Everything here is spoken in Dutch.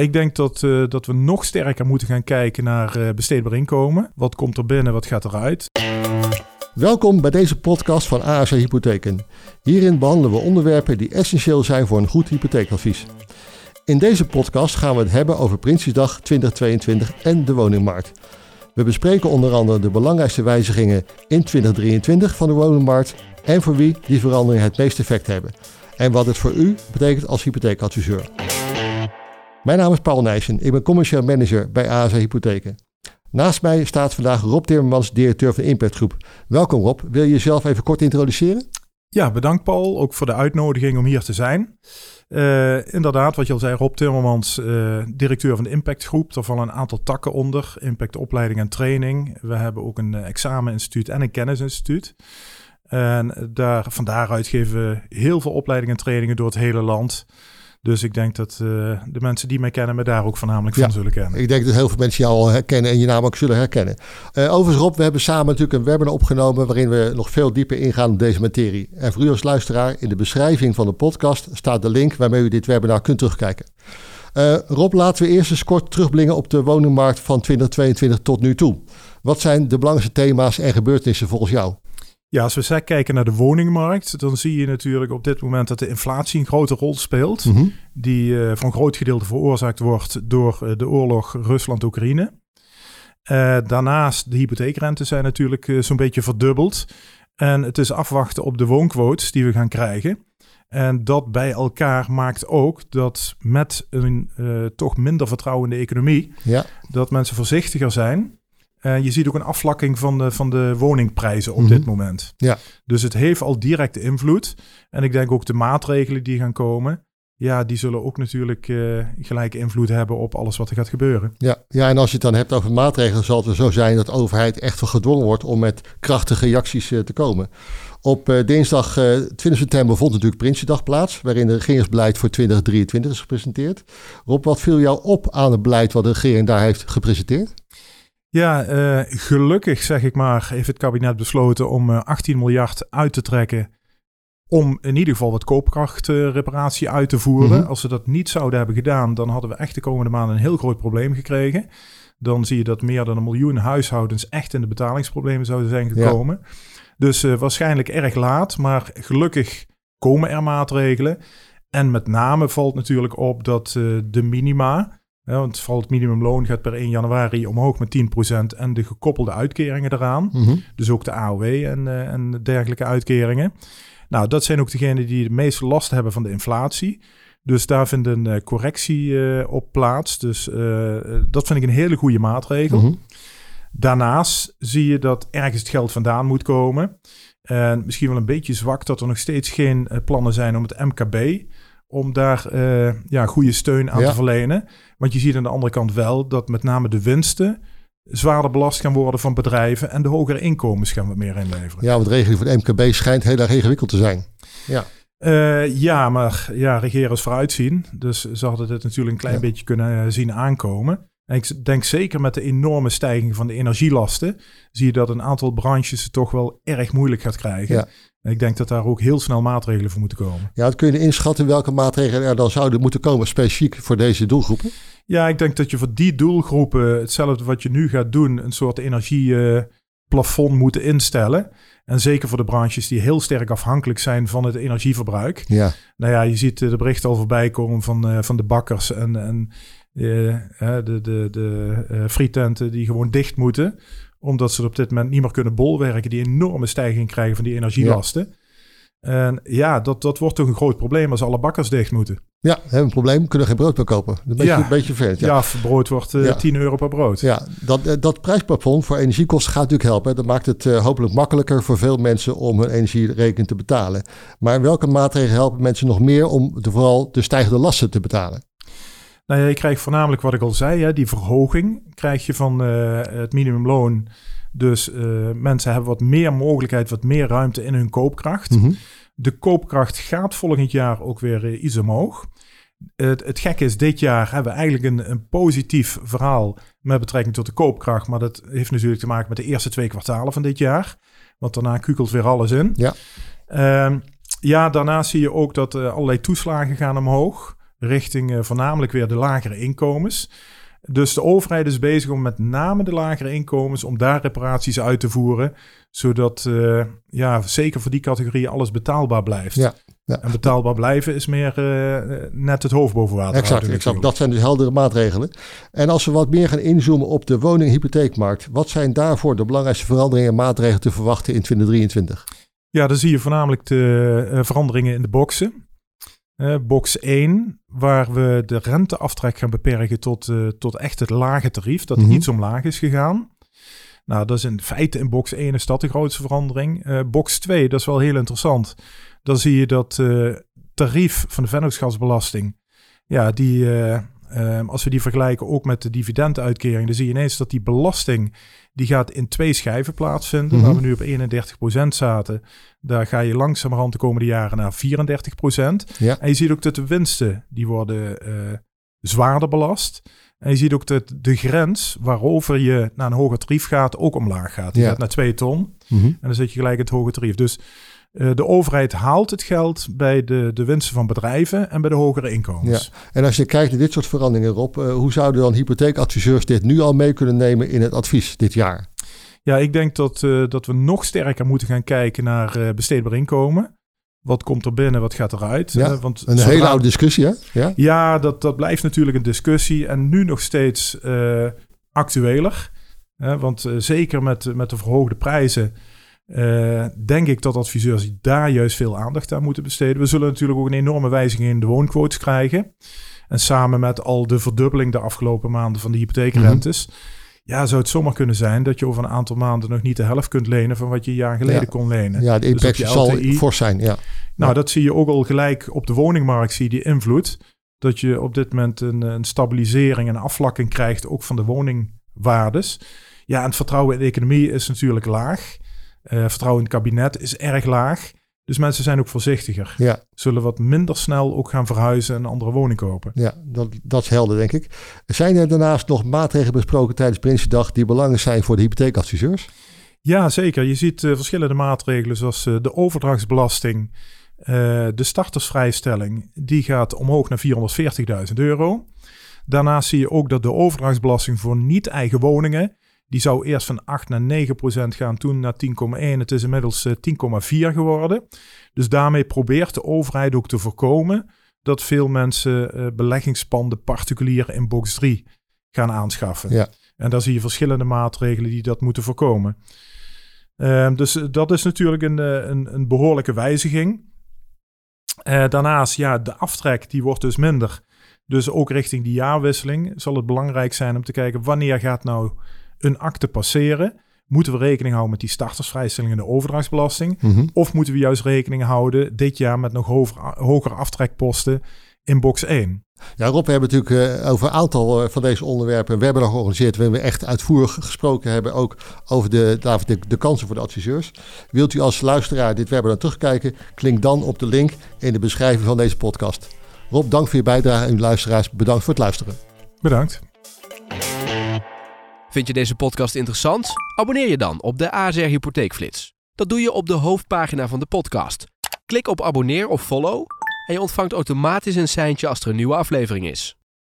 Ik denk dat, uh, dat we nog sterker moeten gaan kijken naar uh, besteedbaar inkomen. Wat komt er binnen, wat gaat eruit? Welkom bij deze podcast van ASA Hypotheken. Hierin behandelen we onderwerpen die essentieel zijn voor een goed hypotheekadvies. In deze podcast gaan we het hebben over Prinsjesdag 2022 en de woningmarkt. We bespreken onder andere de belangrijkste wijzigingen in 2023 van de woningmarkt en voor wie die veranderingen het meeste effect hebben. En wat het voor u betekent als hypotheekadviseur. Mijn naam is Paul Nijssen, ik ben commercieel manager bij ASA Hypotheken. Naast mij staat vandaag Rob Timmermans, directeur van de Impact Groep. Welkom Rob, wil je jezelf even kort introduceren? Ja, bedankt Paul, ook voor de uitnodiging om hier te zijn. Uh, inderdaad, wat je al zei, Rob Timmermans, uh, directeur van de Impact Groep. Daar vallen een aantal takken onder, Impact opleiding en training. We hebben ook een exameninstituut en een kennisinstituut. En daar, van daaruit geven we heel veel opleidingen en trainingen door het hele land. Dus ik denk dat uh, de mensen die mij kennen me daar ook voornamelijk van zullen kennen. Ik denk dat heel veel mensen jou al herkennen en je naam ook zullen herkennen. Uh, overigens Rob, we hebben samen natuurlijk een webinar opgenomen waarin we nog veel dieper ingaan op deze materie. En voor u als luisteraar, in de beschrijving van de podcast staat de link waarmee u dit webinar kunt terugkijken. Uh, Rob, laten we eerst eens kort terugblikken op de woningmarkt van 2022 tot nu toe. Wat zijn de belangrijkste thema's en gebeurtenissen volgens jou? Ja, als we kijken naar de woningmarkt, dan zie je natuurlijk op dit moment dat de inflatie een grote rol speelt. Mhm. Die uh, voor een groot gedeelte veroorzaakt wordt door uh, de oorlog Rusland-Oekraïne. Uh, daarnaast, de hypotheekrentes zijn natuurlijk zo'n beetje verdubbeld. En het is afwachten op de woonquotes die we gaan krijgen. En dat bij elkaar maakt ook dat met een toch minder vertrouwende economie, ja. dat mensen voorzichtiger zijn uh, je ziet ook een afvlakking van de, van de woningprijzen op dit mhm. moment. Ja. Dus het heeft al directe invloed. En ik denk ook de maatregelen die gaan komen. Ja, die zullen ook natuurlijk uh, gelijke invloed hebben op alles wat er gaat gebeuren. Ja, ja, en als je het dan hebt over maatregelen, zal het zo zijn dat de overheid echt wel gedwongen wordt om met krachtige reacties uh, te komen. Op dinsdag 20 september vond natuurlijk Prinsjesdag plaats, waarin de regeringsbeleid voor 2023 is gepresenteerd. Rob, wat viel jou op aan het beleid wat de regering daar heeft gepresenteerd? Ja, uh, gelukkig zeg ik maar, heeft het kabinet besloten om uh, eh, 18 miljard uit te trekken. Om in ieder geval wat koopkrachtreparatie uit te voeren. Mhm. Als ze dat niet zouden hebben gedaan, dan hadden we echt de komende maanden een heel groot probleem gekregen. Dan zie je dat meer dan een miljoen huishoudens echt in de betalingsproblemen zouden zijn gekomen. Dus uh, waarschijnlijk erg laat, maar gelukkig komen er maatregelen. En met name valt natuurlijk op dat de minima ja, want vooral het minimumloon gaat per 1 januari omhoog met 10% en de gekoppelde uitkeringen eraan. Mhm. Dus ook de AOW en, uh, en dergelijke uitkeringen. Nou, dat zijn ook degenen die het meeste last hebben van de inflatie. Dus daar vindt een uh, correctie uh, op plaats. Dus dat vind ik een hele goede maatregel. Mhm. Daarnaast zie je dat ergens het geld vandaan moet komen. En misschien wel een beetje zwak dat er nog steeds geen plannen zijn om het MKB om daar uh, ja, goede steun aan te verlenen. Want je ziet aan de andere kant wel dat met name de winsten zwaarder belast gaan worden van bedrijven en de hogere inkomens gaan wat meer inleveren. Ja, want de regeling van de MKB schijnt heel erg ingewikkeld te zijn. Ja. Uh, ja, maar ja, regeren is vooruitzien. Dus ze hadden dit natuurlijk een klein beetje kunnen uh, zien aankomen. En ik denk zeker met de enorme stijging van de energielasten, zie je dat een aantal branches het toch wel erg moeilijk gaat krijgen. Ja. En ik denk dat daar ook heel snel maatregelen voor moeten komen. Ja, kun je inschatten welke maatregelen er dan zouden moeten komen, specifiek voor deze doelgroepen? Ja, ik denk dat je voor die doelgroepen hetzelfde wat je nu gaat doen, een soort energieplafond moet instellen. En zeker voor de branches die heel sterk afhankelijk zijn van het energieverbruik. Ja. Nou ja, je ziet de berichten al voorbij komen van, uh, van de bakkers en, en de, de, de uh, frietenten die gewoon dicht moeten omdat ze op dit moment niet meer kunnen bolwerken. Die enorme stijging krijgen van die energielasten. En ja, dat, dat wordt toch een groot probleem als alle bakkers dicht moeten. Ja, hebben een probleem. Kunnen geen brood meer kopen. Een beetje, een beetje ver. Ja. ja, brood wordt uh, eh, 10 euro per brood. Ja, dat, eh, dat prijsplafond voor energiekosten gaat natuurlijk helpen. Dat maakt het uh, hopelijk makkelijker voor veel mensen om hun energierekening te betalen. Maar welke maatregelen helpen mensen nog meer om de, vooral de stijgende lasten te betalen? Nou ja, je krijgt voornamelijk wat ik al zei, hè, die verhoging krijg je van uh, het minimumloon. Dus uh, mensen hebben wat meer mogelijkheid, wat meer ruimte in hun koopkracht. Mhm. De koopkracht gaat volgend jaar ook weer uh, iets omhoog. Het, het gekke is, dit jaar hebben we eigenlijk een, een positief verhaal met betrekking tot de koopkracht. Maar dat heeft natuurlijk te maken met de eerste twee kwartalen van dit jaar. Want daarna kukelt weer alles in. Ja, uh, ja daarnaast zie je ook dat allerlei toeslagen gaan omhoog. Richting voornamelijk weer de lagere inkomens. Dus de overheid is bezig om met name de lagere inkomens, om daar reparaties uit te voeren. Zodat uh, ja, zeker voor die categorie alles betaalbaar blijft. Ja, ja. En betaalbaar blijven is meer uh, net het hoofd boven water. Exact, exact. Dat zijn dus heldere maatregelen. En als we wat meer gaan inzoomen op de woninghypotheekmarkt, wat zijn daarvoor de belangrijkste veranderingen en maatregelen te verwachten in 2023? Ja, dan zie je voornamelijk de uh, veranderingen in de boxen. Box 1, waar we de renteaftrek gaan beperken tot, uh, tot echt het lage tarief, dat mm -hmm. iets omlaag is gegaan. Nou, dat is in feite in box 1 is dat de grootste verandering. Uh, box 2, dat is wel heel interessant. Dan zie je dat uh, tarief van de vennootschapsbelasting, ja, die, uh, als we die vergelijken ook met de dividenduitkering, dan zie je ineens dat die belasting, die gaat in twee schijven plaatsvinden. Mm -hmm. Waar we nu op 31% zaten, daar ga je langzamerhand de komende jaren naar 34%. Ja. En je ziet ook dat de winsten, die worden zwaarder belast. En je ziet ook dat de grens waarover je naar een hoger tarief gaat ook omlaag gaat. Je ja. gaat naar 2 ton mm -hmm. en dan zit je gelijk het hoge tarief. Dus uh, de overheid haalt het geld bij de, de winsten van bedrijven en bij de hogere inkomens. Ja. En als je kijkt naar dit soort veranderingen, Rob, uh, hoe zouden dan hypotheekadviseurs dit nu al mee kunnen nemen in het advies dit jaar? Ja, ik denk dat, uh, dat we nog sterker moeten gaan kijken naar besteedbaar inkomen. Wat komt er binnen, wat gaat eruit? Ja, want een hele oude discussie, hè? Ja, ja dat, dat blijft natuurlijk een discussie. En nu nog steeds actueler. Want zeker met, met de verhoogde prijzen... Uh, denk ik dat adviseurs daar juist veel aandacht aan moeten besteden. We zullen natuurlijk ook een enorme wijziging in de woonquotes krijgen. En samen met al de verdubbeling de afgelopen maanden van de hypotheekrentes... Mm -hmm ja, zou het zomaar kunnen zijn dat je over een aantal maanden nog niet de helft kunt lenen van wat je een jaar geleden ja. kon lenen. Ja, de dus impact dus zal fors zijn. Ja. Nou, ja. dat zie je ook al gelijk op de woningmarkt, zie je die invloed. Dat je op dit moment een, een stabilisering en afvlakking krijgt, ook van de woningwaardes. Ja, en het vertrouwen in de economie is natuurlijk laag. Uh, vertrouwen in het kabinet is erg laag. Dus mensen zijn ook voorzichtiger. Ja. Zullen wat minder snel ook gaan verhuizen en een andere woning kopen. Ja, dat, dat is helder, denk ik. Zijn er daarnaast nog maatregelen besproken tijdens Prinsjesdag die belangrijk zijn voor de hypotheekadviseurs? Ja, zeker. Je ziet uh, verschillende maatregelen zoals uh, de overdrachtsbelasting, uh, de startersvrijstelling. Die gaat omhoog naar 440.000 euro. Daarnaast zie je ook dat de overdrachtsbelasting voor niet-eigen woningen die zou eerst van 8 naar 9 procent gaan, toen naar 10,1. Het is inmiddels uh, 10,4 geworden. Dus daarmee probeert de overheid ook te voorkomen dat veel mensen uh, beleggingspanden particulier in box 3 gaan aanschaffen. Ja. En daar zie je verschillende maatregelen die dat moeten voorkomen. Uh, dus dat is natuurlijk een, een, een behoorlijke wijziging. daarnaast, ja, de aftrek die wordt dus minder. Dus ook richting die jaarwisseling zal het belangrijk zijn om te kijken wanneer gaat nou een akte passeren, moeten we rekening houden met die startersvrijstelling en de overdrachtsbelasting? Mm -hmm. Of moeten we juist rekening houden dit jaar met nog hoger, hogere aftrekposten in box 1? Ja, Rob, we hebben natuurlijk uh, over een aantal uh, van deze onderwerpen een webinar georganiseerd waarin we echt uitvoerig gesproken hebben, ook over de, de, de kansen voor de adviseurs. Wilt u als luisteraar dit webinar terugkijken? Klik dan op de link in de beschrijving van deze podcast. Rob, dank voor je bijdrage en uw luisteraars bedankt voor het luisteren. Bedankt. Vind je deze podcast interessant? Abonneer je dan op de ASR Hypotheekflits. Dat doe je op de hoofdpagina van de podcast. Klik op abonneer of follow en je ontvangt automatisch een seintje als er een nieuwe aflevering is.